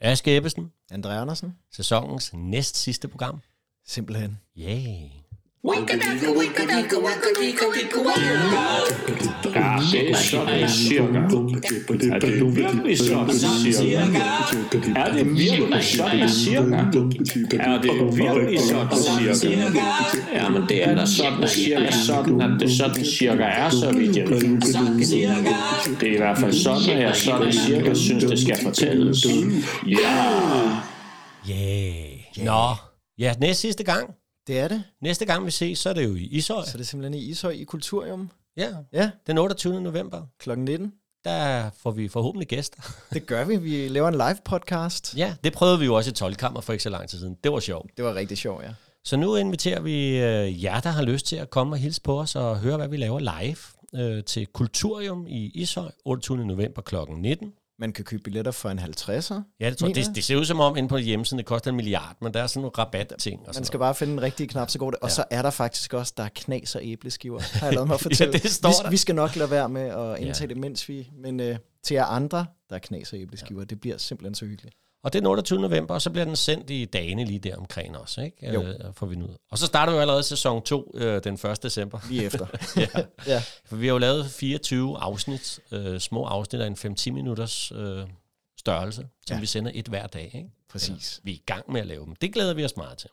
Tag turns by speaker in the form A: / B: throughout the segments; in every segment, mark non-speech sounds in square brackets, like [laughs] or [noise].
A: Aske Ebbesen,
B: Andre Andersen.
A: sæsonens næst sidste program.
B: Simpelthen.
A: Yay!
C: Ja, det er sådan cirka. Er det virkelig sådan cirka? Er det virkelig sådan cirka? Er det virkelig sådan cirka? Ja, men det er da sådan cirka sådan, at det sådan cirka er, så vidt jeg ved. Det er i hvert fald sådan, at jeg sådan cirka synes, det skal fortælles. Ja!
A: Yay! Nå, ja, næst sidste gang.
B: Det er det.
A: Næste gang vi ses, så er det jo i Ishøj.
B: Så det er simpelthen i Ishøj i Kulturium.
A: Ja,
B: Ja,
A: den 28. november.
B: klokken 19.
A: Der får vi forhåbentlig gæster. [laughs]
B: Det gør vi. Vi laver en live podcast.
A: Ja, det prøvede vi jo også i 12 kammer for ikke så lang tid siden. Det var sjovt.
B: Det var rigtig sjovt, ja.
A: Så nu inviterer vi øh, jer, der har lyst til at komme og hilse på os og høre, hvad vi laver live øh, til Kulturium i Ishøj, 28. november kl. 19.
B: Man kan købe billetter for en 50'er.
A: Ja, det, tror, det, det ser ud som om inde på hjemmesiden, det koster en milliard, men der er sådan nogle rabatting. Og
B: Man skal bare finde den rigtige knap, så går det. Og
A: Ja.
B: så er der faktisk også, der er knas og æbleskiver, har jeg lavet mig [laughs] at fortælle.
A: det står
B: vi,
A: der.
B: vi skal nok lade være med at indtage
A: Ja.
B: det, mens vi... Men øh, til jer andre, der er knas og æbleskiver. Det bliver simpelthen så hyggeligt.
A: Og det er den 28. november, og så bliver den sendt i dagene lige der omkring os, ikke?
B: Jo.
A: Øh, får vi nu. ud. Og så starter vi jo allerede sæson 2 øh, den 1. december.
B: Lige efter. [laughs]
A: ja.
B: ja.
A: For vi har jo lavet 24 afsnit, øh, små afsnit af en 5-10 minutters øh, størrelse, som ja. Vi sender et hver dag, ikke?
B: Præcis.
A: Vi er i gang med at lave dem. Det glæder vi os meget til.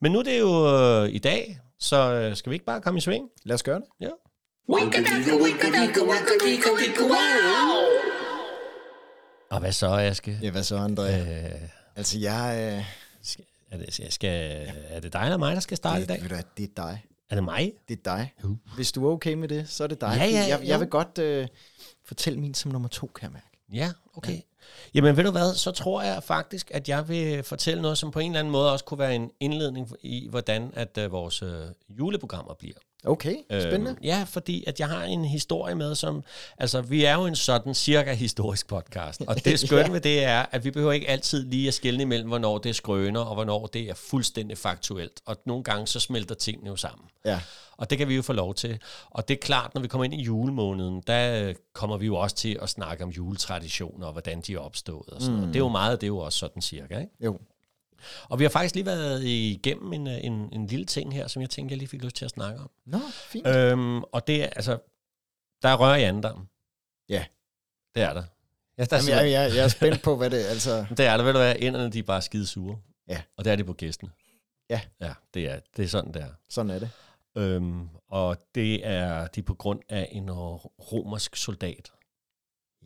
A: Men nu er det jo øh, i dag, så øh, skal vi ikke bare komme i sving?
B: Lad os gøre det.
A: Ja. Og hvad så, Aske?
B: Ja, hvad så, André?
A: Øh,
B: Altså, jeg... Øh,
A: skal, er, det, skal, er det dig eller mig, der skal starte i
B: det,
A: dag?
B: ved du det er dig.
A: Er det mig?
B: Det er dig.
A: Uh.
B: Hvis du er okay med det, så er det dig.
A: Ja, ja,
B: jeg, jeg vil godt øh, fortælle min som nummer to, kan jeg mærke.
A: Ja, okay. Ja. Jamen ved du hvad, så tror jeg faktisk, at jeg vil fortælle noget, som på en eller anden måde også kunne være en indledning i, hvordan at uh, vores uh, juleprogrammer bliver.
B: Okay, spændende.
A: Øhm, ja, fordi at jeg har en historie med, som... Altså, vi er jo en sådan cirka historisk podcast, og det [laughs] skønne
B: Ja.
A: ved det er, at vi behøver ikke altid lige at skelne imellem, hvornår det er skrøner, og hvornår det er fuldstændig faktuelt. Og nogle gange så smelter tingene jo sammen.
B: Ja.
A: Og det kan vi jo få lov til. Og det er klart, når vi kommer ind i julemåneden, der øh, kommer vi jo også til at snakke om juletraditioner, og hvordan de er opstået. Og sådan mm. Det er jo meget, det er jo også sådan cirka. Ikke?
B: Jo.
A: Og vi har faktisk lige været igennem en, øh, en, en lille ting her, som jeg tænkte, jeg lige fik lyst til at snakke om.
B: Nå, fint.
A: Øhm, og det er, altså, der er rør i andendam.
B: Ja.
A: Det er der. Ja, der er
B: Jamen, jeg, jeg, jeg er spændt på, hvad det er. Altså, [laughs]
A: Det er der, ved du hvad, inderne de er bare skide sure.
B: Ja.
A: Og det er de på gæsten.
B: Ja.
A: Ja, det er, det er sådan, det er.
B: sådan er det.
A: Øhm, og det er de er på grund af en romersk soldat,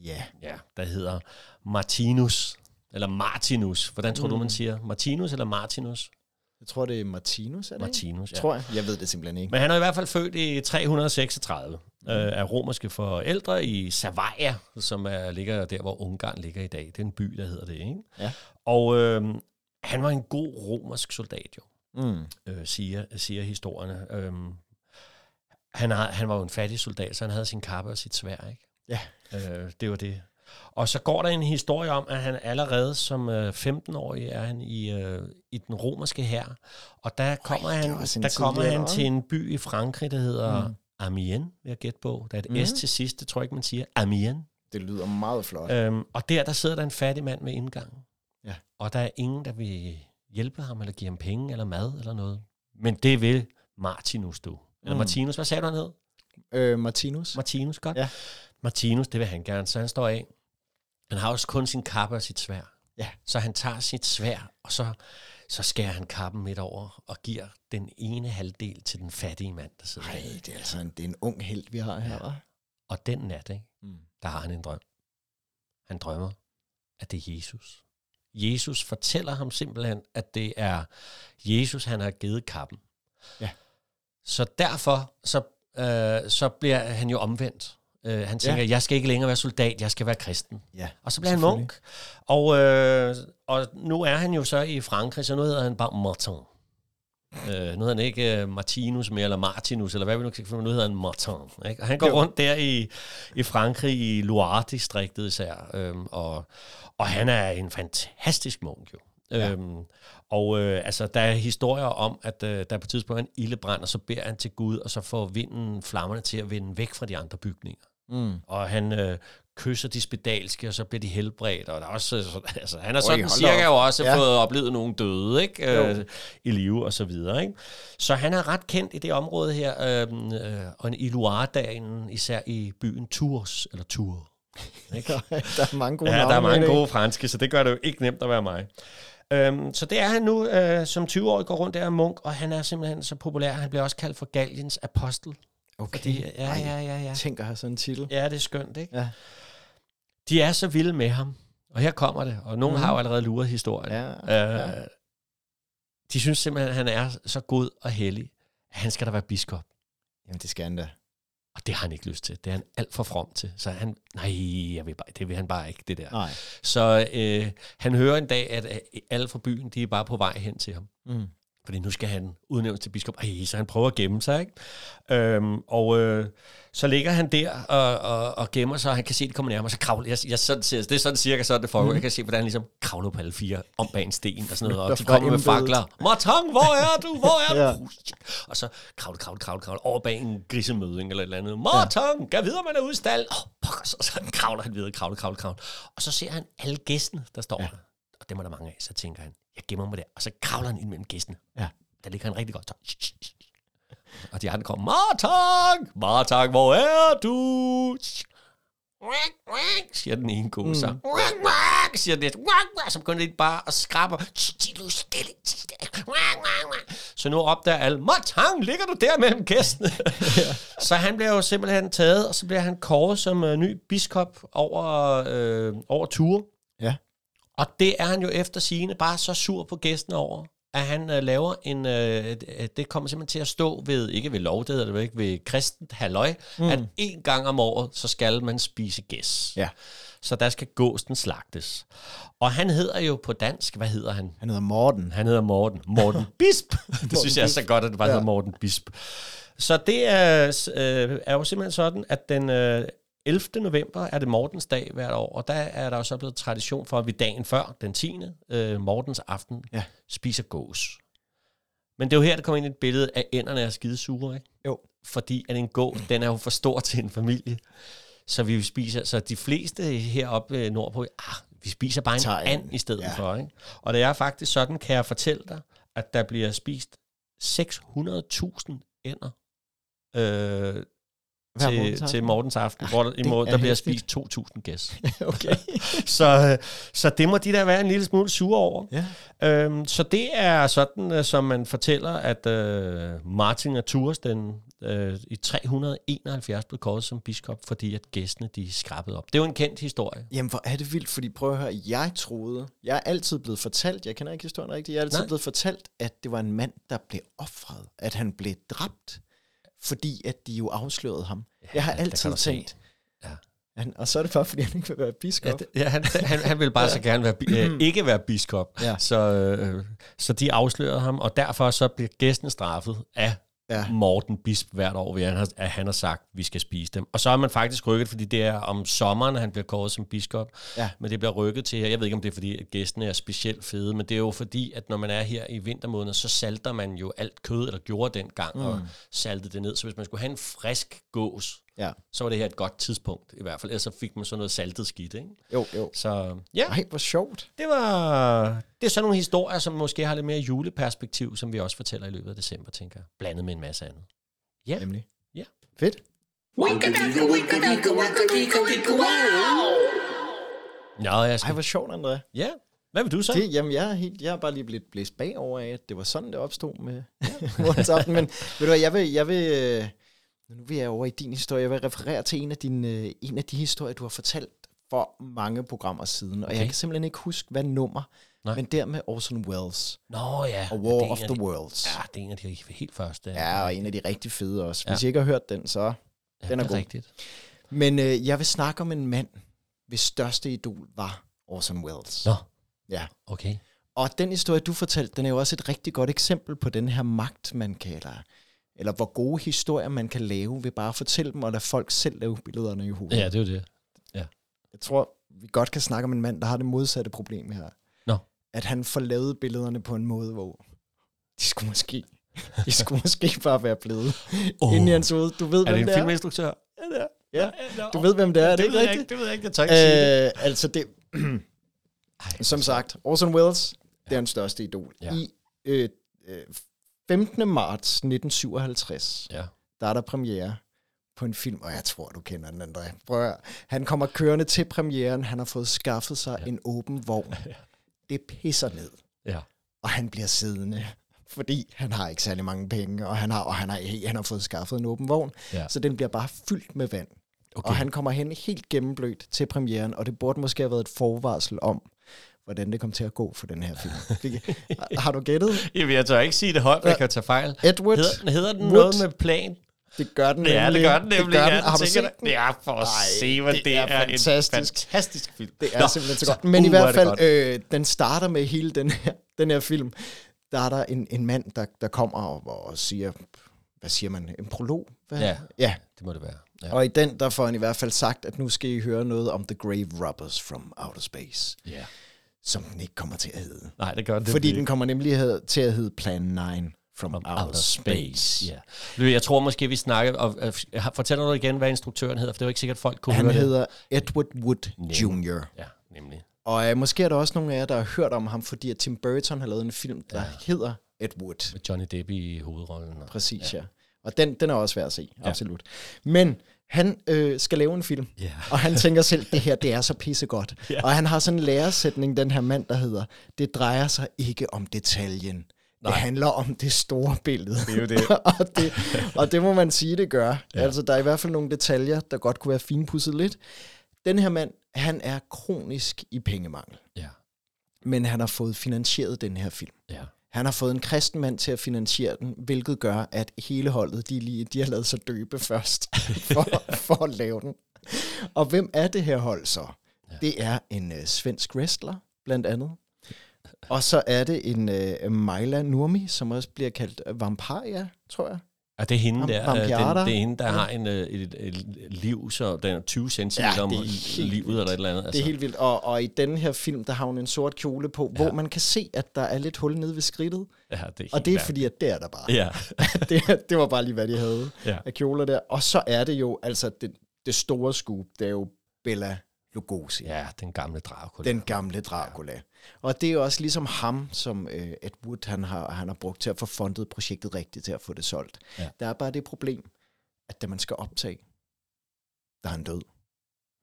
B: Ja.
A: ja, der hedder Martinus, eller Martinus. Hvordan tror mm. du,
B: Mm.
A: man siger? Martinus eller Martinus?
B: Jeg tror, det er Martinus, er det
A: Martinus, ja.
B: Tror jeg. Jeg ved det simpelthen ikke.
A: Men han er i hvert fald født i 336 mm. øh, af romerske forældre i Savoia, som er, ligger der, hvor Ungarn ligger i dag. Det er en by, der hedder det, ikke?
B: Ja.
A: Og øh, han var en god romersk soldat, jo,
B: Mm.
A: øh, siger, siger historierne. Øh, han, har, han var jo en fattig soldat, så han havde sin kappe og sit svær, ikke?
B: Ja.
A: Øh, det var det. Og så går der en historie om, at han allerede som øh, 15-årig er han i, øh, i den romerske hær. Og der kommer,
B: er
A: han, der kommer han til en by i Frankrig, der hedder
B: Mm.
A: mm. Amiens, vil jeg gætte på. Der er et
B: Mhm.
A: S til sidst, det tror jeg ikke, man siger. Amiens.
B: Det lyder meget flot.
A: Øhm, og der, der sidder der en fattig mand ved indgangen.
B: Ja.
A: Og der er ingen, der vil hjælpe ham, eller give ham penge, eller mad, eller noget. Men det vil Martinus, du. Eller
B: Mm.
A: Martinus, hvad sagde du, han hed?
B: Øh, Martinus.
A: Martinus, godt.
B: Ja.
A: Martinus, det vil han gerne, så han står af. Han har også kun sin kappe og sit svær.
B: Ja.
A: Så han tager sit svær, og så, så skærer han kappen midt over, og giver den ene halvdel til den fattige mand, der sidder
B: Nej, det er altså en, det er en ung held, vi har her, hva'?
A: Og den nat, ikke,
B: Mm.
A: der har han en drøm. Han drømmer, at det er Jesus. Jesus fortæller ham simpelthen, at det er Jesus, han har givet kappen.
B: Ja.
A: Så derfor, så, øh, så bliver han jo omvendt. Øh, han tænker,
B: Ja.
A: jeg skal ikke længere være soldat, jeg skal være kristen.
B: Ja.
A: Og så bliver han munk. Og, øh, og nu er han jo så i Frankrig, så nu hedder han bare Martin. Øh, nu hedder han ikke uh, Martinus mere, eller Martinus, eller hvad vi nu kan finde, nu hedder han Martin. Ikke? Og han går
B: jo.
A: rundt der i, i Frankrig, i Loire-distriktet især, øhm, og, og han er en fantastisk munk jo.
B: Ja.
A: Øhm, og øh, altså, der er historier om, at øh, der er på et tidspunkt en ildebrand, og så beder han til Gud, og så får vinden flammerne til at vende væk fra de andre bygninger.
B: Mm.
A: Og han øh, kysser de spedalske, og så bliver de helbredt. Og der er også, så- altså, han har sådan
B: hold
A: cirka
B: da
A: jo
B: op.
A: også
B: Ja.
A: fået oplevet nogle døde ikke?
B: Jo.
A: Øh, i live og så videre. Ikke? Så han er ret kendt i det område her, øh, øh, og i Loire-dagen, især i byen Tours, eller Tours. Ikke? [laughs]
B: der er mange gode
A: Ja, der er mange gode franske, så det gør det jo ikke nemt at være mig. Øhm, så det er han nu, øh, som 20-årig går rundt der og munk, og han er simpelthen så populær, han bliver også kaldt for Galliens apostel.
B: Okay.
A: Fordi, ja,
B: Ej,
A: ja, ja, ja.
B: Tænk at have sådan en titel.
A: Ja, det er skønt, ikke?
B: Ja.
A: De er så vilde med ham, og her kommer det, og nogen mm. har jo allerede luret historien.
B: Ja,
A: Øh,
B: ja.
A: De synes simpelthen, at han er så god og hellig, at han skal da være biskop.
B: Jamen, det skal han da.
A: Og det har han ikke lyst til. Det er han alt for from til. Så han, nej, jeg vil bare, det vil han bare ikke, det der.
B: Nej.
A: Så øh, han hører en dag, at alle fra byen, de er bare på vej hen til ham.
B: Mm.
A: Fordi nu skal han udnævnes til biskop. Ej, så han prøver at gemme sig, ikke? Øhm, og øh, så ligger han der og, og, og gemmer sig, og han kan se, at de kommer nærmere. Så kravler jeg, jeg sådan, ser- det er sådan cirka sådan, det foregår. Jeg kan se, hvordan han ligesom kravler på alle fire om bag en sten og sådan noget. Og de kommer med fakler. Martang, hvor er du? Hvor er du?
B: Ja.
A: ja. Og så kravle, kravle, kravle, kravle over bag en grisemøding eller et eller andet. Martang, gav videre, man er ude i stald. Åh, pokker, så, så kravler han videre, kravle, kravle, kravle. Og så ser han alle gæstene, der står ja. der. Og dem er der mange af. Så tænker han, jeg gemmer mig der. Og så kravler han ind mellem gæstene.
B: Ja.
A: Der ligger han rigtig godt. Så, og de andre kommer, Martang, Martang, hvor er du? siger den ene gås, så. siger den næste, så begynder de bare at skrabe. Så nu opdager alle, Martang, ligger du der mellem gæstene? [laughs] [laughs] så han bliver jo simpelthen taget, og så bliver han kåret som uh, ny biskop over, øh, over Ture.
B: Ja.
A: Og det er han jo efter sigende bare så sur på gæsten over, at han øh, laver en, øh, det kommer simpelthen til at stå ved, ikke ved lov, det hedder det vel ikke, ved kristent halløj, mm. at en gang om året, så skal man spise gæs.
B: Ja.
A: Så der skal gåsten slagtes. Og han hedder jo på dansk, hvad hedder han?
B: Han hedder Morten.
A: Han hedder Morten. Morten [laughs] Bisp. det synes jeg er så godt, at det bare. Ja. hedder Morten Bisp. Så det er, øh, er jo simpelthen sådan, at den øh, 11. november er det Mortens dag hvert år, og der er der jo så blevet tradition for, at vi dagen før, den 10. Øh, Mortens aften,
B: Ja.
A: spiser gås. Men det er jo her, der kommer ind et billede af ænderne er skidesure, ikke?
B: Jo.
A: Fordi at en gå, den er jo for stor til en familie. Så vi spiser, så de fleste heroppe øh, nordpå, ah, vi spiser bare en
B: Tager
A: and i stedet. Ja. for. Ikke? Og det er faktisk sådan, kan jeg fortælle dig, at der bliver spist 600.000 ænder øh,
B: Hver
A: til,
B: Mortens aften?
A: til Mortens aften, hvor der, i
B: det
A: må,
B: er
A: der bliver spist 2.000 gæs. [laughs]
B: okay. [laughs]
A: så, øh, så det må de der være en lille smule sure over.
B: Ja.
A: Øhm, så det er sådan, øh, som man fortæller, at øh, Martin af Tours den, øh, i 371 blev kåret som biskop, fordi at gæstene de skrabbede op. Det er jo en kendt historie.
B: Jamen, hvor er det vildt, fordi prøv at høre, jeg troede, jeg er altid blevet fortalt, jeg kender ikke historien rigtigt, jeg er altid.
A: Nej.
B: blevet fortalt, at det var en mand, der blev offret, at han blev dræbt, fordi at de jo afslørede ham. Ja, jeg har altid tænkt,
A: Ja.
B: han, og så er det bare, fordi han ikke vil være
A: Ja,
B: biskop.
A: det, ja, han, han, han ville bare [laughs] så gerne være, øh, ikke være biskop,
B: Ja.
A: så, øh, så de afslørede ham, og derfor så bliver gæsten straffet af
B: Ja.
A: Morten Bisp hvert år, ved at han, har, sagt, at vi skal spise dem. Og så er man faktisk rykket, fordi det er om sommeren, han bliver kåret som biskop.
B: Ja.
A: Men det bliver rykket til her. Jeg ved ikke, om det er, fordi at gæstene er specielt fede, men det er jo fordi, at når man er her i vintermåneden, så salter man jo alt kød, eller gjorde dengang, mm. og saltede det ned. Så hvis man skulle have en frisk gås,
B: Ja.
A: så var det her et godt tidspunkt, i hvert fald. Ellers så fik man sådan noget saltet skidt, ikke?
B: Jo, jo.
A: Så ja,
B: Ej, hvor sjovt.
A: det var det er sådan nogle historier, som måske har lidt mere juleperspektiv, som vi også fortæller i løbet af december, tænker jeg. Blandet med en masse andet. Ja,
B: Nemlig.
A: Ja.
B: Fedt.
A: Nå, jeg
B: Ej,
A: skal...
B: hvor sjovt, André.
A: Ja, hvad vil du så?
B: Det, jamen, jeg er, helt, jeg er bare lige blevet blæst bagover af, at det var sådan, det opstod med Mortens aften. Men ved du hvad, jeg vil, jeg vil, nu vil jeg over i din historie, jeg vil referere til en af, dine, øh, en af de historier, du har fortalt for mange programmer siden. Og
A: Okay.
B: jeg kan simpelthen ikke huske, hvad nummer,
A: Nej.
B: men der med Orson Welles
A: Nå ja.
B: og
A: er
B: War of the
A: de-
B: Worlds.
A: Ja, det er en af de helt første.
B: Ja, og en af de rigtig fede også.
A: Ja.
B: Hvis I ikke har hørt den, så...
A: ja
B: den er
A: det
B: god.
A: rigtigt.
B: Men øh, jeg vil snakke om en mand, hvis største idol var Orson Welles.
A: Nå,
B: Ja.
A: okay.
B: Og den historie, du fortalte, den er jo også et rigtig godt eksempel på den her magt, man kan, eller, hvor gode historier man kan lave ved bare at fortælle dem, og lade folk selv lave billederne i hovedet.
A: Ja, det er jo det.
B: Jeg tror, vi godt kan snakke om en mand, der har det modsatte problem her.
A: Nå.
B: At han får lavet billederne på en måde, hvor de skulle måske, [laughs] de skulle måske bare være blevet oh. inde i hans hoved. Du ved,
A: Er det
B: hvem
A: en
B: det er?
A: filminstruktør?
B: Ja, det er. Ja, du ved, hvem det er, er det,
A: det
B: ikke
A: ved jeg
B: rigtigt?
A: ikke, det ved jeg ikke, jeg tør ikke sige det.
B: Øh, altså det, [clears throat]
A: Ej,
B: som sagt, Orson Welles, det er en største idol.
A: Ja.
B: I øh, øh, 15. marts 1957,
A: Ja.
B: der er der premiere på en film, og jeg tror, du kender den, André. Prøv han kommer kørende til premieren, han har fået skaffet sig ja. en åben vogn. [laughs] Det pisser ned,
A: Ja.
B: og han bliver siddende, fordi han har ikke særlig mange penge, og han har, og han har, han har fået skaffet en åben vogn,
A: Ja.
B: så den bliver bare fyldt med vand.
A: Okay.
B: Og han kommer hen helt gennemblødt til premieren, og det burde måske have været et forvarsel om, hvordan det kom til at gå for den her film. [laughs] Har du gættet?
A: Jamen, jeg tør ikke sige det højt, for jeg kan tage fejl.
B: Edward,
A: Hedder, hedder den
B: Wood.
A: noget med plan?
B: det gør den
A: Ja, det gør den nemlig.
B: Det gør
A: ja,
B: den. Har du set
A: det?
B: den?
A: Ja, for at
B: Ej,
A: se, hvad
B: det
A: det,
B: er
A: er, en
B: fantastisk.
A: fantastisk film.
B: Det er
A: Nå,
B: simpelthen så godt. Men i
A: uh, hvor er
B: hvert fald, øh, den starter med hele den her, den her film. Der er der en, en mand, der, der kommer og, og siger, hvad siger man, en prolog? Hvad?
A: Ja.
B: ja.
A: Det må det være. Ja.
B: Og i den, der får han i hvert fald sagt, at nu skal I høre noget om The Grave Robbers from Outer Space,
A: ja.
B: Som den ikke kommer til at hedde.
A: Nej, det gør den
B: Fordi den kommer nemlig til at hedde Plan 9 from
A: From
B: Outer, Space.
A: Ja. Lø, Jeg tror måske, vi snakker... Og, og, fortæller du igen, hvad instruktøren hedder? For det er jo ikke sikkert, folk kunne
B: Han
A: høre
B: hedder Edward Wood
A: Nemlig.
B: Jr.
A: det. Ja, nemlig.
B: Og øh, måske er der også nogle af jer, der har hørt om ham, fordi at Tim Burton har lavet en film, der
A: Ja.
B: hedder Ed Wood.
A: Med Johnny Depp i hovedrollen. Og,
B: Præcis, ja. ja. Og den, den er også værd at se, ja. absolut. Men han øh, skal lave en film,
A: Ja.
B: og han tænker selv, det her, det er så pissegodt.
A: Ja.
B: Og han har sådan en læresætning, den her mand, der hedder, det drejer sig ikke om detaljen. Nej. Det handler om det store billede.
A: Det er jo det. [laughs]
B: og, det, og det må man sige, det gør. Ja. Altså, der er i hvert fald nogle detaljer, der godt kunne være finpudset lidt. Den her mand, han er kronisk i pengemangel.
A: Ja.
B: Men han har fået finansieret den her film.
A: Ja.
B: Han har fået en kristen mand til at finansiere den, hvilket gør, at hele holdet, de, lige, de har lavet sig døbe [laughs] først, for, for at lave den. Og hvem er det her hold så? Ja. Det er en uh, svensk wrestler, blandt andet. Og så er det en uh, Maila Nurmi, som også bliver kaldt Vampire, tror jeg.
A: Og det er hende der, øh,
B: Vampirata.
A: den, det er hende, der
B: Ja.
A: har en, øh, et, et, liv, så den er 20 cm
B: Ja,
A: om livet
B: vildt.
A: eller et eller andet.
B: Det er helt vildt. Og, og i den her film, der har hun en sort kjole på, ja. hvor man kan se, at der er lidt hul nede ved skridtet.
A: ja, det er
B: Og det er fordi, at det er der bare.
A: Ja, [laughs]
B: det, det var bare lige, hvad de havde
A: ja.
B: af kjoler der. Og så er det jo, altså det, det store scoop, det er jo Bella Lugosi.
A: ja, den gamle Dracula.
B: Den gamle Dracula. Og det er jo også ligesom ham, som øh, Ed Wood han har, han har brugt til at få fundet projektet rigtigt til at få det solgt.
A: Ja.
B: Der er bare det problem, at da man skal optage, der er han død.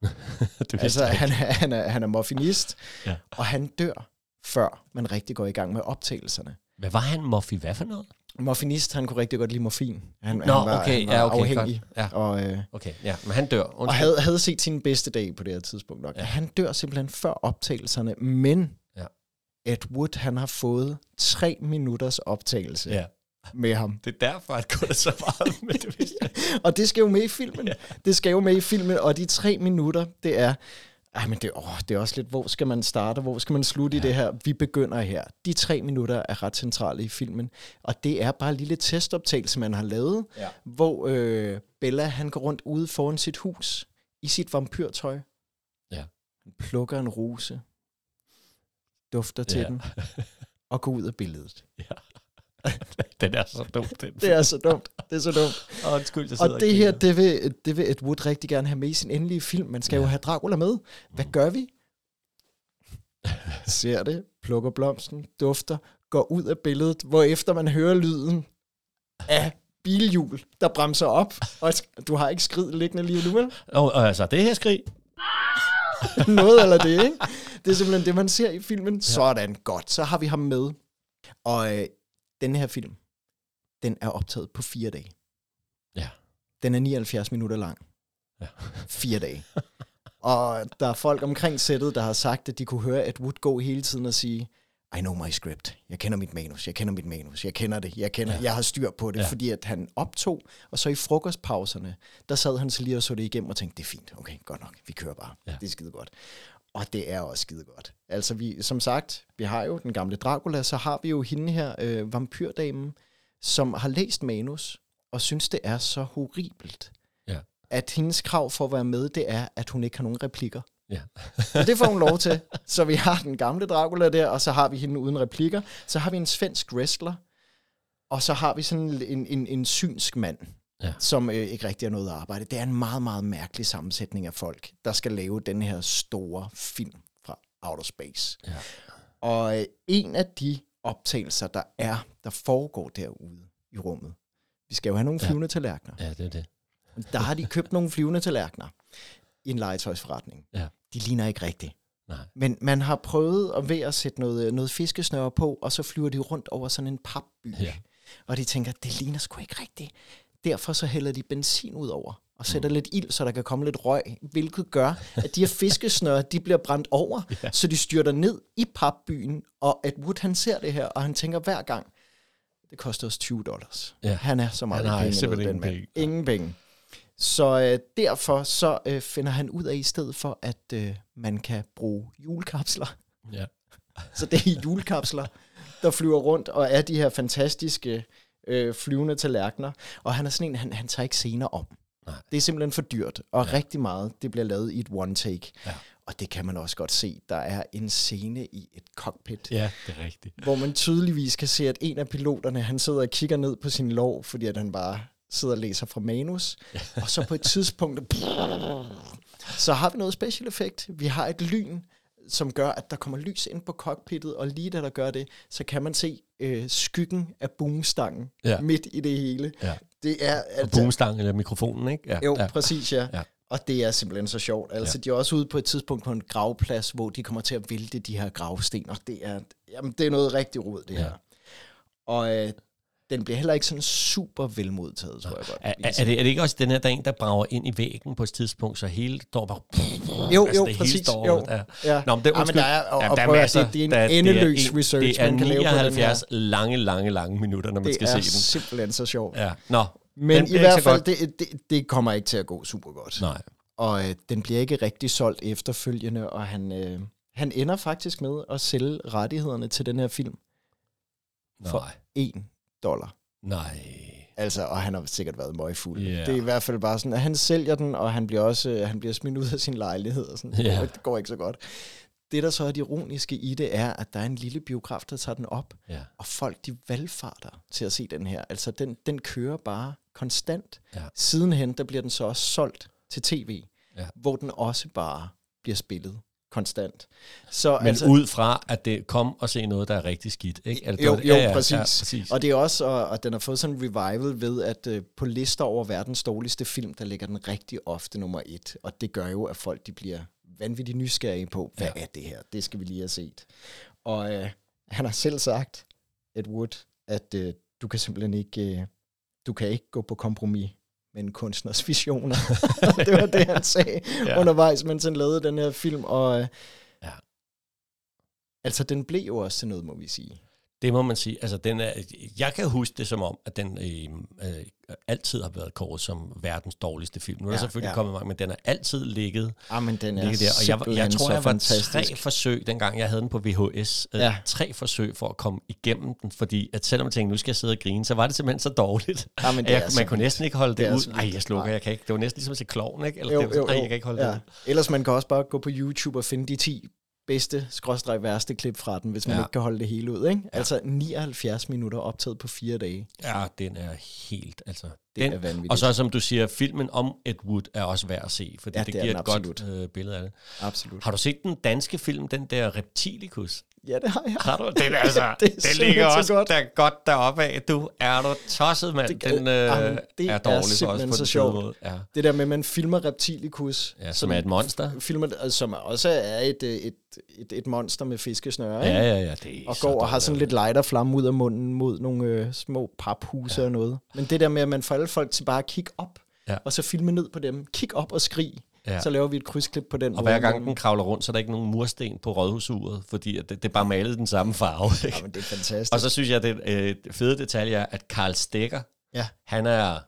B: [laughs]
A: det
B: Altså, han, er, han, er, han er morfinist,
A: Ja.
B: og han dør, før man rigtig går i gang med optagelserne.
A: Hvad var han, Muffy? Hvad for noget?
B: Morfinist, han kunne rigtig godt lide morfin. Han,
A: Nå,
B: han var,
A: okay,
B: han var
A: ja, okay,
B: afhængig.
A: Ja.
B: Og, øh,
A: Okay, ja, men han dør.
B: og
A: Undskyld.
B: havde, havde set sin bedste dag på det her tidspunkt nok.
A: Ja.
B: Han dør simpelthen før optagelserne, men
A: Ja.
B: Ed Wood, han har fået tre minutters optagelse
A: Ja.
B: med ham.
A: Det er derfor, at kun er så meget, men det. [laughs]
B: Og det skal jo med i filmen. Ja. Det skal jo med i filmen, og de tre minutter, det er... Ej, men det, åh, det er også lidt, hvor skal man starte, hvor skal man slutte ja. i det her? Vi begynder her. De tre minutter er ret centrale i filmen, og det er bare en lille testoptagelse, man har lavet,
A: Ja.
B: hvor øh, Bella, han går rundt ude foran sit hus i sit vampyrtøj.
A: Ja.
B: Han plukker en rose, dufter til
A: Ja.
B: den, [laughs] og går ud af billedet. [laughs]
A: Den er så dum, den.
B: Det er så dumt. Det er så dumt. [laughs]
A: Undskyld, jeg
B: Og det her, det vil, det vil Ed Wood rigtig gerne have med i sin endelige film. Man skal ja. jo
A: Ja.
B: have Dracula med. Hvad gør vi? [laughs] Ser det, plukker blomsten, dufter, går ud af billedet, hvor efter man hører lyden af bilhjul, der bremser op. Og du har ikke skrid liggende lige nu, vel?
A: Og, og altså, det her skrig.
B: Noget eller det, ikke? Det er simpelthen det, man ser i filmen. Sådan, godt. Så har vi ham med. Og øh, den her film, den er optaget på fire dage.
A: Ja.
B: Den er 79 minutter lang.
A: Ja. [laughs]
B: Fire dage. Og der er folk omkring sættet, der har sagt, at de kunne høre Ed Wood gå hele tiden og sige, I know my script. Jeg kender mit manus. Jeg kender mit manus. Jeg kender det. Jeg, kender, ja. jeg har styr på det.
A: Ja.
B: Fordi at han optog, og så i frokostpauserne, der sad han så lige og så det igennem og tænkte, det er fint. Okay, godt nok. Vi kører bare.
A: Ja.
B: Det er skide godt. Og det er også skide godt. Altså, vi, som sagt, vi har jo den gamle Dracula, så har vi jo hende her, øh, vampyrdamen, som har læst manus, og synes, det er så horribelt,
A: Ja.
B: at hendes krav for at være med, det er, at hun ikke har nogen replikker.
A: Ja.
B: Og det får hun lov til. Så vi har den gamle Dracula der, og så har vi hende uden replikker. Så har vi en svensk wrestler, og så har vi sådan en, en, en synsk mand,
A: Ja.
B: som øh, ikke rigtig har noget arbejde. Det er en meget, meget mærkelig sammensætning af folk, der skal lave den her store film fra Outer Space.
A: Ja.
B: Og øh, en af de optagelser, der er, der foregår derude i rummet, vi skal jo have nogle
A: Ja.
B: flyvende tallerkener.
A: Ja, det er det.
B: Der har de købt nogle flyvende tallerkener i en legetøjsforretning.
A: Ja.
B: De ligner ikke rigtigt.
A: Nej.
B: Men man har prøvet at ved at sætte noget, noget fiskesnøre på, og så flyver de rundt over sådan en papby.
A: Ja.
B: Og de tænker, det ligner sgu ikke rigtigt. Derfor så hælder de benzin ud over og sætter mm. lidt ild, så der kan komme lidt røg, hvilket gør, at de her fiskesnøre, de bliver brændt over, [laughs] ja. så de styrter ned i papbyen, og at Wood han ser det her, og han tænker hver gang, det koster os 20 dollars.
A: Ja.
B: Han er så meget
A: Han
B: penge,
A: simpelthen
B: den mand.
A: ingen
B: Ingen penge. Så øh, derfor så øh, finder han ud af i stedet for, at øh, man kan bruge julekapsler.
A: Ja. [laughs]
B: Så det er julekapsler, der flyver rundt og er de her fantastiske øh, flyvende tallerkener. Og han er sådan en, han, han tager ikke scener om.
A: Nej.
B: Det er simpelthen for dyrt, og ja. rigtig meget, det bliver lavet i et one take.
A: Ja.
B: Og det kan man også godt se. Der er en scene i et cockpit,
A: ja, det er rigtigt.
B: hvor man tydeligvis kan se, at en af piloterne, han sidder og kigger ned på sin lov, fordi at han bare sidder og læser fra manus. og så på et tidspunkt, [laughs] så har vi noget special effekt. Vi har et lyn, som gør, at der kommer lys ind på cockpittet, og lige da der gør det, så kan man se øh, skyggen af boomstangen
A: Ja.
B: midt i det hele.
A: Ja.
B: Det er
A: Og
B: altså,
A: boomstangen eller mikrofonen, ikke? Ja.
B: jo,
A: ja.
B: præcis, ja.
A: Ja.
B: Og det er simpelthen så sjovt. Altså,
A: ja.
B: de er også ude på et tidspunkt på en gravplads, hvor de kommer til at vælte de her gravsten, og det er, jamen, det er noget rigtig rod, det
A: Ja.
B: her. Og øh, den bliver heller ikke sådan super velmodtaget, tror jeg godt.
A: Er, er, er, det, er det ikke også den her, der er en, der brager ind i væggen på et tidspunkt, så hele står bare...
B: Jo,
A: altså,
B: jo,
A: det hele
B: præcis.
A: står-
B: Jo.
A: Ja.
B: Ja.
A: Nå, men det er
B: Ja, men
A: undskyld.
B: der er- og-
A: Ja, der er masser.
B: det- det er en
A: Der
B: endeløs
A: en-
B: research,
A: Det er
B: man kan lave på den
A: 79 lange, lange, lange minutter, når man
B: Det
A: skal
B: er
A: se den.
B: simpelthen så sjovt.
A: Ja. Nå,
B: Men i hvert fald, det, det, det kommer ikke til at gå super godt.
A: Nej.
B: Og øh, den bliver ikke rigtig solgt efterfølgende, og han, øh, han ender faktisk med at sælge rettighederne til den her film for
A: Nej.
B: 1 dollar.
A: Nej.
B: Altså, og han har sikkert været møgfuld.
A: Ja.
B: Det er i hvert fald bare sådan, at han sælger den, og han bliver også øh, han bliver smidt ud af sin lejlighed. Og sådan. Det,
A: Ja.
B: går, det går ikke så godt. Det, der så er det ironiske i det, er, at der er en lille biograf, der tager den op,
A: Ja.
B: og folk de valgfarter til at se den her. Altså, den, den kører bare konstant.
A: Ja.
B: Sidenhen, der bliver den så også solgt til tv,
A: Ja.
B: hvor den også bare bliver spillet konstant. Så,
A: Men altså, ud fra, at det kom og se noget, der er rigtig skidt. Ikke? Altså, det
B: jo,
A: var det-
B: jo, præcis.
A: Ja, præcis.
B: Og det er også, og, og den har fået sådan en revival ved, at øh, på lister over verdens dårligste film, der ligger den rigtig ofte nummer et. Og det gør jo, at folk de bliver vanvittigt nysgerrige på, hvad
A: Ja.
B: ja. er det her? Det skal vi lige have set. Og øh, han har selv sagt, Ed Wood, at øh, du kan simpelthen ikke, øh, du kan ikke gå på kompromis med en kunstners [laughs] visioner. det var det, han sagde
A: Ja.
B: ja. undervejs, mens han lavede den her film. Og øh,
A: Ja.
B: altså, den blev jo også til noget, må vi sige.
A: Det må man sige. Altså, den er, jeg kan huske det som om, at den øh, øh, altid har været kåret som verdens dårligste film. Nu er der
B: Ja,
A: selvfølgelig
B: ja.
A: kommet mange, men den har altid ligget,
B: Ah, men den er
A: ligget der. Og jeg, jeg tror, jeg var
B: fantastisk.
A: tre forsøg, dengang jeg havde den på VHS. Øh,
B: Ja.
A: Tre forsøg for at komme igennem den, fordi at selvom jeg tænkte, nu skal jeg sidde og grine, så var det simpelthen så dårligt.
B: Ja, men
A: at
B: det er
A: jeg, man kunne næsten ikke holde det,
B: Det er
A: ud. Ej,
B: vildt.
A: jeg slukker,
B: Nej.
A: jeg kan ikke. Det var næsten ligesom at se kloven, ikke? Eller
B: Jo,
A: det var,
B: jo,
A: Ej,
B: jo.
A: jeg kan ikke holde det ud.
B: Ellers man kan også bare gå på YouTube og finde de 10 bedste, skråstreg værste klip fra den, hvis man
A: Ja.
B: ja. ikke kan holde det hele ud. Ikke? Altså 79 minutter optaget på fire dage.
A: Ja, den er helt, altså...
B: Det
A: den,
B: er vanvittigt.
A: Og så som du siger, filmen om Ed Wood er også værd at se, fordi
B: Ja,
A: det,
B: det er
A: giver et godt
B: absolut.
A: øh, billede af det.
B: Absolut.
A: Har du set den danske film, den der Reptilicus?
B: Ja, det har jeg.
A: Har du? Den, er altså, [laughs]
B: Det er
A: den ligger
B: så
A: også
B: godt.
A: Der godt deroppe af. Du er du tosset, mand.
B: Det-
A: den øh,
B: Jamen, det
A: er
B: er
A: dårlig for os
B: simpelthen
A: på
B: så sjovt.
A: Ja.
B: Det der med, at man filmer Reptilicus.
A: ja, som er et monster.
B: Filmer, altså, som også er et, øh, et, et, et monster med fiskesnøre.
A: Ja, ja, ja. Det er
B: og går og har sådan lidt lighterflamme ud af munden mod nogle øh, små paphuse ja. og noget. Men det der med, at man får alle folk til bare at kigge op,
A: Ja.
B: og så filme ned på dem. Kig op og skrig.
A: Ja.
B: Så laver vi et krydsklip på den
A: Og
B: måde.
A: hver gang den kravler rundt, så er der ikke nogen mursten på rådhusuret, fordi det, det er bare malet den samme farve. Ikke?
B: Ja, men det er fantastisk.
A: Og så synes jeg, det øh, fede detalje er, at Karl Stegger,
B: Ja.
A: han er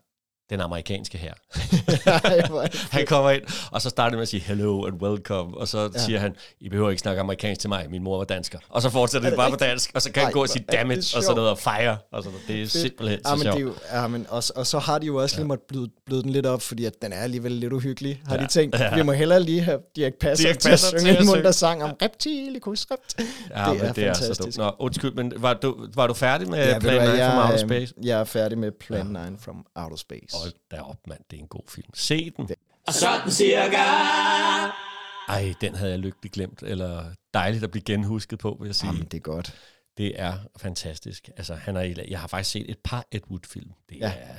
A: den amerikanske her. [laughs]
B: Er det [laughs]
A: Han kommer ind, og så starter han med at sige hello and welcome, og så ja.
B: Ja.
A: siger han, I behøver ikke snakke amerikansk til mig, min mor var dansker. Og så fortsætter
B: Er
A: det
B: det
A: bare på dansk, og så kan han
B: Ej,
A: gå og sige
B: er det
A: it, og sådan noget, og fire. Og sådan noget. Det er simpelthen
B: ja,
A: så
B: men det er
A: sjovt.
B: jo, ja, men og, og så har de jo også lige måttet bløde, bløde den lidt op, fordi at den er alligevel lidt uhyggelig, har
A: Ja.
B: de tænkt.
A: Ja.
B: Vi må hellere lige have Dirk Passer til at
A: Passer til
B: synge
A: at
B: en
A: synge.
B: munter sang om reptilicus rept.
A: Ja,
B: det
A: men
B: er
A: det er så
B: fantastisk.
A: dumt. Nå, undskyld, men var du, var du færdig med
B: Ja,
A: ja, Plan
B: hvad,
A: 9 from Outer Space?
B: Jeg er færdig med Plan 9 from Outer Space.
A: Hold da op, mand. Det er en god film. Se den.
C: Og sådan cirka.
A: Ej, den havde jeg lykkeligt glemt. Eller dejligt at blive genhusket på, vil jeg sige.
B: Jamen, det er godt.
A: Det er fantastisk. Altså, han er, jeg har faktisk set et par Ed Wood-film. Det
B: Ja.
A: er...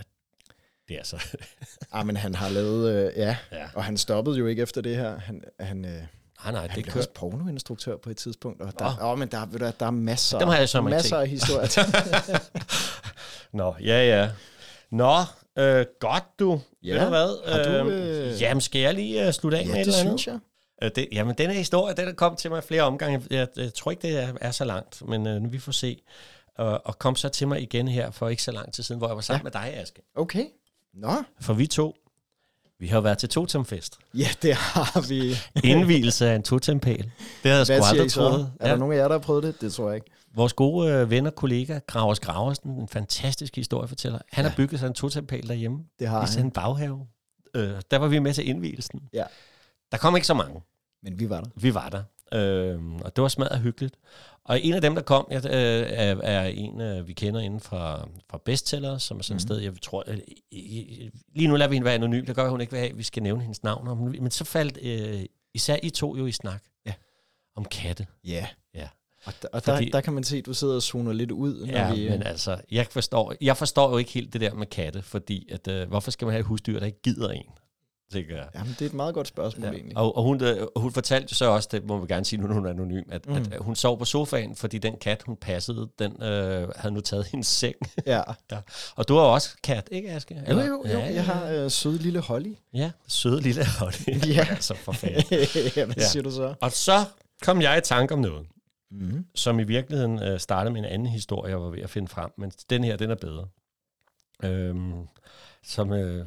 A: Det er så... [laughs]
B: Ah, men han har lavet, øh, ja,
A: Ja.
B: og han stoppede jo ikke efter det her. Han, han, øh,
A: Nej, nej,
B: han
A: det
B: blev
A: kører.
B: også pornoinstruktør på et tidspunkt. Og der,
A: Åh.
B: oh. oh, men der, ved du, der er masser,
A: Dem har jeg så
B: masser af historier. [laughs]
A: Nå, ja, ja. Nå, øh, godt du.
B: Ja.
A: Ved du hvad?
B: Har du,
A: Øhm,
B: øh,
A: Jamen, skal jeg lige uh, slutte af med
B: ja,
A: et
B: det
A: eller andet?
B: synes jeg.
A: Øh, det, jamen, denne historie, den er kommet til mig flere omgange. Jeg, jeg tror ikke, det er, er så langt, men øh, nu vi får se. Og, og kom så til mig igen her for ikke så lang tid siden, hvor jeg var sammen ja. med dig, Aske.
B: Okay. Nå,
A: For vi to, vi har jo været til totemfest.
B: ja, det har vi. [laughs]
A: Indvielse af en totempæl. Det havde jeg sgu aldrig troet.
B: Er der nogen af jer, der har prøvet det? Det tror jeg ikke.
A: Vores gode øh, ven og kollega, Gravers Graversen, en fantastisk historiefortæller. Han ja. har bygget sig en totempæl derhjemme
B: Det har
A: i
B: han.
A: en baghave. Øh, der var vi med til indvielsen.
B: Ja.
A: Der kom ikke så mange.
B: Men vi var der.
A: Vi var der. Øh, og det var smadret hyggeligt. Og en af dem, der kom, jeg, øh, er, er en, øh, vi kender inden fra, fra Bestseller, som er sådan et
B: Mhm.
A: sted, jeg tror... Øh, lige nu lader vi hende være anonym, det gør hun ikke, hvad vi skal nævne hendes navn. Men så faldt øh, især I to jo i snak
B: Ja.
A: om katte.
B: Ja. Og, der, og
A: Fordi-
B: der, der kan man se, at du sidder og zoner lidt ud, når
A: Ja,
B: vi... øh,
A: men altså, jeg forstår, jeg forstår jo ikke helt det der med katte, fordi at, øh, hvorfor skal man have et husdyr, der ikke gider en? Tænker jeg.
B: Jamen, det er et meget godt spørgsmål, ja. Egentlig.
A: Og, og hun, øh, hun fortalte så også, det må vi gerne sige nu, når hun er anonym, at, mm. at hun sov på sofaen, fordi den kat, hun passede, den øh, havde nu taget hendes seng.
B: Ja. [laughs]
A: ja. Og du har også kat, ikke Aske?
B: Jo,
A: Eller?
B: jo, jo.
A: Ja, ja,
B: Jeg har øh, søde lille Holly.
A: Ja, søde lille Holly.
B: Ja. [laughs]
A: altså for fanden. [laughs]
B: ja, hvad
A: ja.
B: siger du så?
A: Og så kom jeg i tanke om noget,
B: Mm.
A: som i virkeligheden øh, startede med en anden historie, jeg var ved at finde frem, men den her, den er bedre. Øhm, som, øh,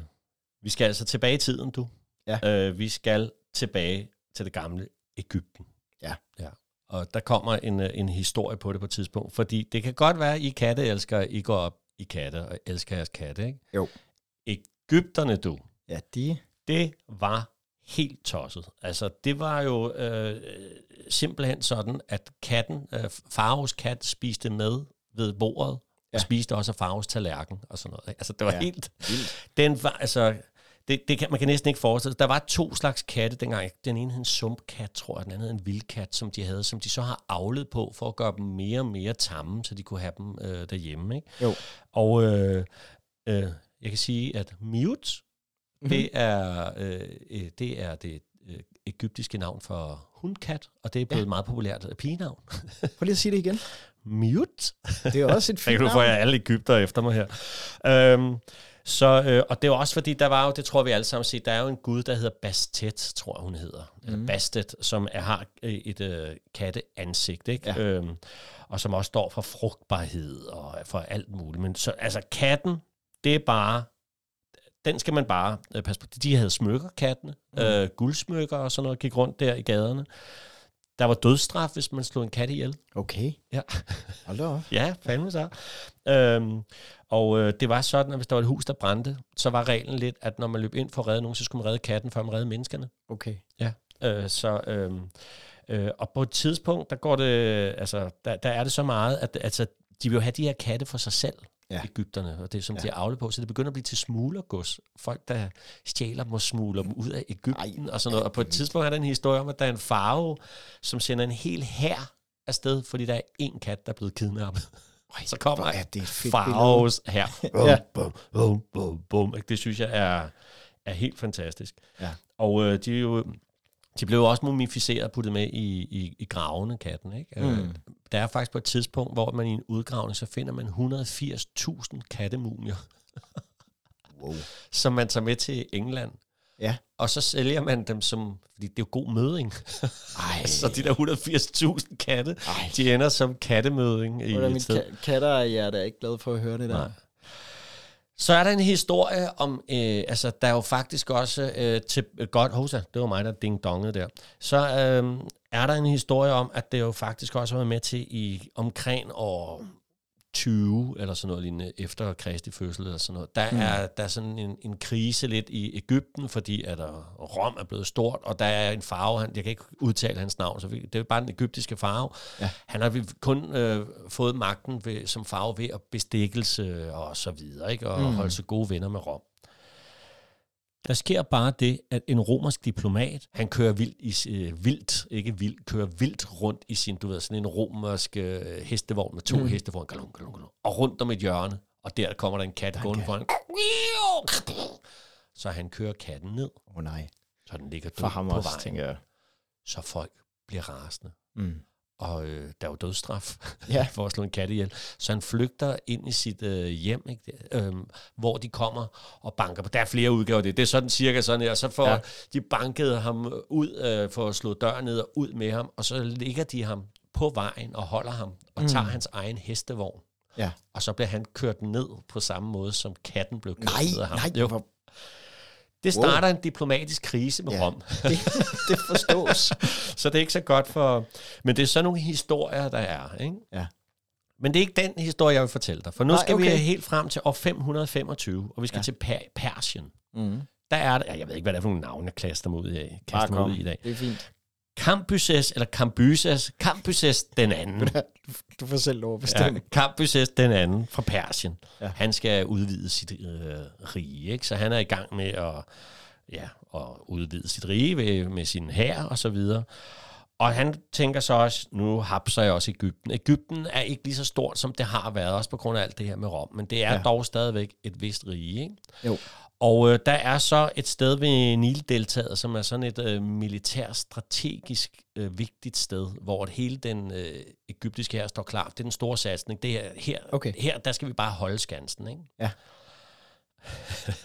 A: vi skal altså tilbage i tiden, du.
B: Ja.
A: Øh, vi skal tilbage til det gamle Ægypten.
B: Ja.
A: ja. Og der kommer en, øh, en historie på det på et tidspunkt, fordi det kan godt være, at I katteelskere, I går op i katte og elsker jeres katte, ikke?
B: Jo.
A: Ægypterne, du,
B: Ja, de...
A: det var helt tosset. Altså, det var jo øh, simpelthen sådan, at katten, øh, Faros kat, spiste med ved bordet, ja. Og spiste også af Faros tallerken og sådan noget. Altså, det var. Ja. helt...
B: Vildt.
A: Den var, altså, det, det kan, man kan næsten ikke forestille sig. Der var to slags katte dengang. Den ene hed en sumpkat, tror jeg, den anden hed en vildkat, som de havde, som de så har avlet på for at gøre dem mere og mere tamme, så de kunne have dem øh, derhjemme. Ikke?
B: Jo.
A: Og øh, øh, jeg kan sige, at Mute,
B: Mhm.
A: det er, øh, øh, det er det øh, egyptiske navn for hundkat, og det er blevet ja. et meget populært øh, pigenavn. [laughs]
B: Prøv lige at sige det igen.
A: Mute.
B: Det er også et [laughs] fint
A: nu får
B: navn.
A: jeg alle Ægypter efter mig her. Øhm, så, øh, og det er også fordi, der var jo, det tror vi alle sammen set, der er jo en gud, der hedder Bastet, tror jeg hun hedder. Mm. Eller Bastet, som er, har øh, et øh, katteansigt, ikke?
B: Ja.
A: Øhm, og som også står for frugtbarhed og for alt muligt. Men så, altså katten, det er bare, den skal man bare øh, passe på. De havde smykker, mm. øh, guldsmykker og sådan noget, gik rundt der i gaderne. Der var dødsstraf, hvis man slog en kat ihjel.
B: Okay.
A: Ja.
B: Hold da op. [laughs]
A: Ja, fandme så. Øhm, og øh, det var sådan, at hvis der var et hus, der brændte, så var reglen lidt, at når man løb ind for at redde nogen, så skulle man redde katten, før man redde menneskerne.
B: Okay.
A: Ja. Øh, så, øh, øh, og på et tidspunkt, der går det, altså, der, der er det så meget, at altså, de vil jo have de her katte for sig selv,
B: Ja.
A: Ægypterne, og det er som ja. De er avlet på, så det begynder at blive til smuglergods. Folk, der stjæler dem og smugler dem ud af Ægypten
B: Ej,
A: og sådan noget. Og på et tidspunkt er der en historie om, at der er en farve, som sender en hel hær afsted, fordi der er en kat, der er blevet kidnappet. Så kommer
B: er det
A: Faros her. [laughs]
B: Ja.
A: bum, bum, bum, bum. Det synes jeg er, er helt fantastisk.
B: Ja.
A: Og øh, de, er jo, de blev også mumificeret og puttet med i, i, i gravene, katten. Ikke? Mm. Øh, der er faktisk på et tidspunkt, hvor man i en udgravning, så finder man 180.000 kattemumier,
B: Wow. [laughs]
A: som man tager med til England.
B: Ja.
A: Og så sælger man dem som, fordi det er jo god møding.
B: Ej. [laughs]
A: så de der 180.000 katte,
B: Ej.
A: de ender som kattemøding i
B: Hvordan
A: et sted.
B: ka- katter er jeg da ikke glad for at høre det der.
A: Nej. Så er der en historie om, øh, altså der er jo faktisk også øh, til, øh, godt, hosa, det var mig, der ding dongede der. Så øh, er der en historie om, at det jo faktisk også har været med til i omkring år 20 eller sådan noget lignende, efter Kristi fødsel eller sådan noget. Der
B: Mm.
A: er der er sådan en, en krise lidt i Ægypten, fordi at der, Rom er blevet stort, og der er en farve, han, jeg kan ikke udtale hans navn, så vi, det er bare den egyptiske farve.
B: Ja.
A: Han har vi- kun øh, fået magten ved, som farve ved at bestikkelse og så videre, ikke? og mm. holde sig gode venner med Rom. Der sker bare det, at en romersk diplomat, han kører vildt, i, øh, vildt ikke vildt, kører vildt rundt i sin, du ved, sådan en romersk øh, hestevogn med to mm. heste foran, galon, galon, galon, og rundt om et hjørne, og der kommer der en kat gående foran. Så han kører katten ned,
B: Åh oh, nej.
A: så den ligger
B: For
A: død
B: ham
A: på
B: også,
A: vejen.
B: tænker jeg.
A: Så folk bliver rasende.
B: Mm.
A: Og øh, der er jo dødsstraf
B: Ja. [laughs]
A: for at slå en kat ihjel. Så han flygter ind i sit øh, hjem, ikke? Øhm, hvor de kommer og banker på. Der er flere udgaver af det. Det er sådan cirka sådan her. Så får
B: Ja.
A: de banket ham ud øh, for at slå døren ned og ud med ham. Og så ligger de ham på vejen og holder ham og tager hans egen hestevogn.
B: Ja.
A: Og så bliver han kørt ned på samme måde, som katten blev kørt
B: Nej,
A: ned af ham.
B: nej,
A: Jo.
B: hvor,
A: Det starter en diplomatisk krise med
B: Ja.
A: Rom.
B: det, det [laughs] forstås.
A: Så det er ikke så godt for... Men det er sådan nogle historier, der er, ikke?
B: Ja.
A: Men det er ikke den historie, jeg vil fortælle dig. For nu
B: Nej,
A: skal okay. vi helt frem til år 525, og vi skal
B: Ja.
A: til per- Persien.
B: Mm.
A: Der er der, jeg ved ikke, hvad det er for nogle navne, jeg kaster mig ud i, kaster mig ud i i dag.
B: Det er fint.
A: Cambyses, eller Cambyses, Cambyses den anden.
B: Du får selv lov at
A: Ja,
B: bestemme.
A: Cambyses den anden fra Persien.
B: Ja.
A: Ja. Han skal udvide sit øh, rige, ikke? så han er i gang med at, ja, at udvide sit rige ved, med sin hær og så videre. Og han tænker så også, nu hapser jeg også Ægypten. Ægypten er ikke lige så stort, som det har været, også på grund af alt det her med Rom, men det er
B: Ja.
A: ja. dog stadigvæk et vist rige. Ikke?
B: Jo.
A: Og øh, der er så et sted ved Nildeltaget, som er sådan et øh, militærstrategisk øh, vigtigt sted, hvor hele den øh, egyptiske her står klar. Det er den store satsning. Det er her,
B: Okay.
A: her, der skal vi bare holde skansen. Ikke?
B: Ja.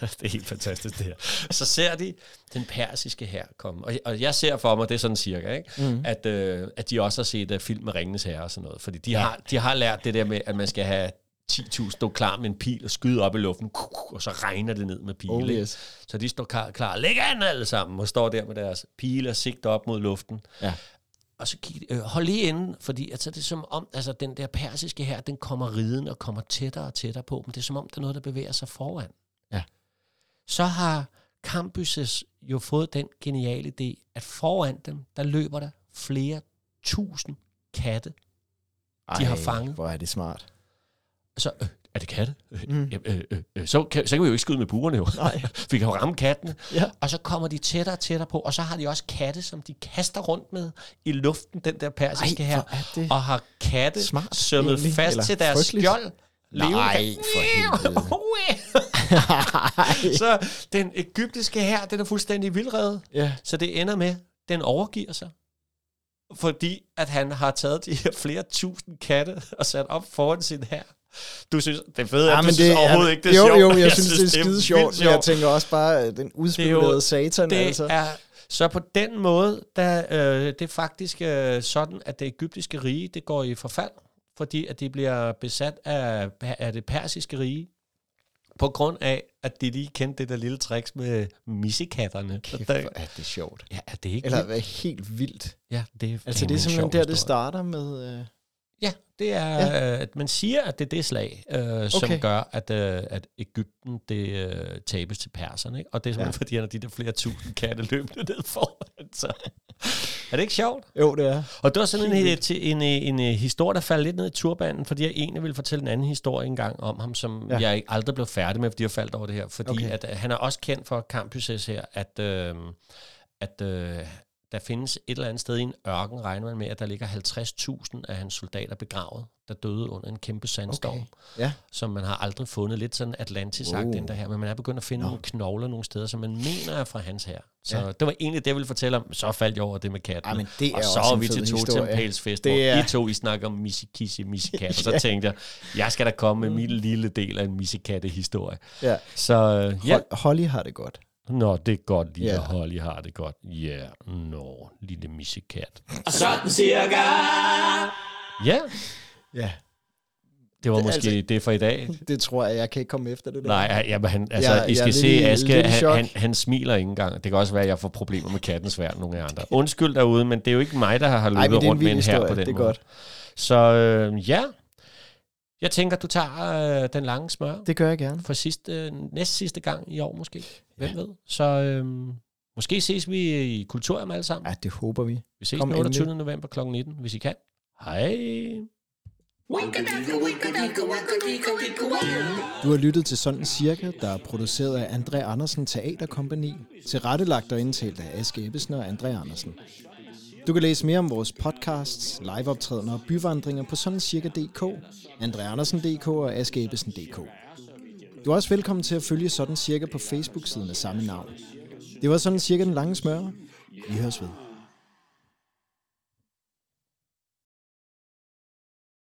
B: [laughs]
A: det er helt fantastisk det her. Så ser de den persiske her komme. Og, og jeg ser for mig, det er sådan cirka, ikke? Mm. At, øh, at de også har set uh, film med Ringenes Herre og sådan noget. Fordi de, ja. har, de har lært det der med, at man skal have 10.000 stå klar med en pil og skyde op i luften, og så regner det ned med pile.
B: Oh, yes.
A: Så de står klar, klar. Læg an alle sammen, og står der med deres pile og sigter op mod luften.
B: Ja.
A: Og så kig, øh, hold lige inde, fordi altså, det er som om, altså, den der persiske her, den kommer riden og kommer tættere og tættere på, men det er som om, der er noget, der bevæger sig foran.
B: Ja.
A: Så har Cambyses jo fået den geniale idé, at foran dem, der løber der flere tusind katte. De har fanget.
B: Hvor er det smart.
A: Så, øh, er det katte?
B: Mm.
A: Mm. Øh, øh, øh, øh, så, kan, så kan vi jo ikke skyde med buerne jo.
B: Nej. [laughs]
A: vi kan jo ramme kattene.
B: Ja.
A: Og så kommer de tættere og tættere på, og så har de også katte, som de kaster rundt med i luften, den der persiske her.
B: er
A: Og har katte
B: smart,
A: sømmet
B: egentlig.
A: fast
B: Eller
A: til deres
B: frygteligt.
A: skjold. Levende
B: Nej, for helvede. [laughs]
A: så den egyptiske her, den er fuldstændig vildredet.
B: ja.
A: Så det ender med, den overgiver sig. Fordi at han har taget de her flere tusind katte og sat op foran sin her. Du synes, det er fedt,
B: Ja,
A: at du
B: men
A: synes
B: det,
A: overhovedet
B: er,
A: ikke, det er
B: jo,
A: sjovt.
B: Jo, jeg, jeg synes, det er skide sjovt, men jeg tænker også bare, øh, den udspekulerede satan,
A: det
B: altså.
A: er, så på den måde, der, øh, det er faktisk øh, sådan, at det egyptiske rige, det går i forfald, fordi at de bliver besat af, af det persiske rige, på grund af, at de lige kendte det der lille tricks med missekatterne.
B: Kæft,
A: Der-
B: er det sjovt.
A: Ja, er det ikke
B: Eller hvad, helt vildt.
A: Ja, det er,
B: Altså, det er simpelthen der, det
A: historie.
B: starter med... Øh,
A: Ja, det er, ja. at man siger, at det er det slag, øh, som
B: Okay.
A: gør, at, øh, at Ægypten det øh, tabes til perserne. Ikke? Og det er simpelthen,
B: Ja.
A: fordi han har de der flere tusind katte løbende ned foran. Så. Er det ikke sjovt?
B: jo, det er.
A: Og det var sådan en,
B: Helt
A: en,
B: vildt.
A: en, en, en historie, der faldt lidt ned i turbanen, fordi jeg egentlig ville fortælle en anden historie engang om ham, som
B: Ja.
A: jeg aldrig blev færdig med, fordi jeg faldt over det her. Fordi
B: Okay.
A: at, øh, han er også kendt for Campuses her, at, øh, at øh, der findes et eller andet sted i en ørken, regner man med, at der ligger 50.000 af hans soldater begravet, der døde under en kæmpe sandstorm,
B: Okay. Ja.
A: som man har aldrig fundet. Lidt sådan atlantis sagt
B: Wow.
A: den der her, men man er begyndt at finde
B: Nå.
A: nogle knogler nogle steder, som man mener er fra hans her. Så
B: Ja.
A: ja. det var egentlig det, jeg ville fortælle om. Så faldt jeg over det med katten.
B: Ej, men det er
A: og så er vi til
B: historie.
A: Totem Pales Fest, hvor
B: er-
A: I to I snakker om missikisse, missikatte. Og så [laughs] tænkte jeg, jeg skal da komme med min lille del af en missikatte-historie.
B: Ja.
A: Så øh, ja,
B: Hol- Holly har det godt.
A: Nå, det er godt, lille
B: Ja.
A: yeah. Holly har det godt. Ja, yeah. nå, lille missikat.
C: Sådan cirka.
A: Ja,
B: Ja.
A: det var
B: Det-
A: måske
B: altså-
A: det for i dag. [laughs]
B: Det tror jeg, jeg kan ikke komme efter det der.
A: Nej, ja, men han, altså,
B: Jeg-
A: ja, I skal
B: lidt
A: se,
B: i-
A: Aske,
B: lidt
A: han, han, han smiler ikke engang. Det kan også være, at jeg får problemer med kattens værd nogle af andre. Undskyld derude, men det er jo ikke mig, der har
B: Ej,
A: løbet
B: det er en
A: rundt med en her på den
B: Det er
A: måde.
B: godt.
A: Så øh, ja, jeg tænker, du tager øh, den lange smør
B: Det gør jeg gerne.
A: for sidste, øh, næst sidste gang i år måske. Hvem ved? Så øh, måske ses vi i Kulturhjem alle sammen.
B: Ja, det håber vi.
A: Vi ses
B: kom
A: den 28.
B: endelig.
A: november kl. 19, hvis I kan. Hej.
B: Du har lyttet til Sådan Cirka, der er produceret af André Andersen Teaterkompagni, tilrettelagt og indtalt af Aske Ebbesen og André Andersen. Du kan læse mere om vores podcasts, liveoptrædener og byvandringer på sådancirka.dk, andreandersen.dk og askeebesen.dk. Du er også velkommen til at følge Sådan Cirka på Facebook-siden af samme navn. Det var Sådan Cirka den lange smør. Vi høres ved.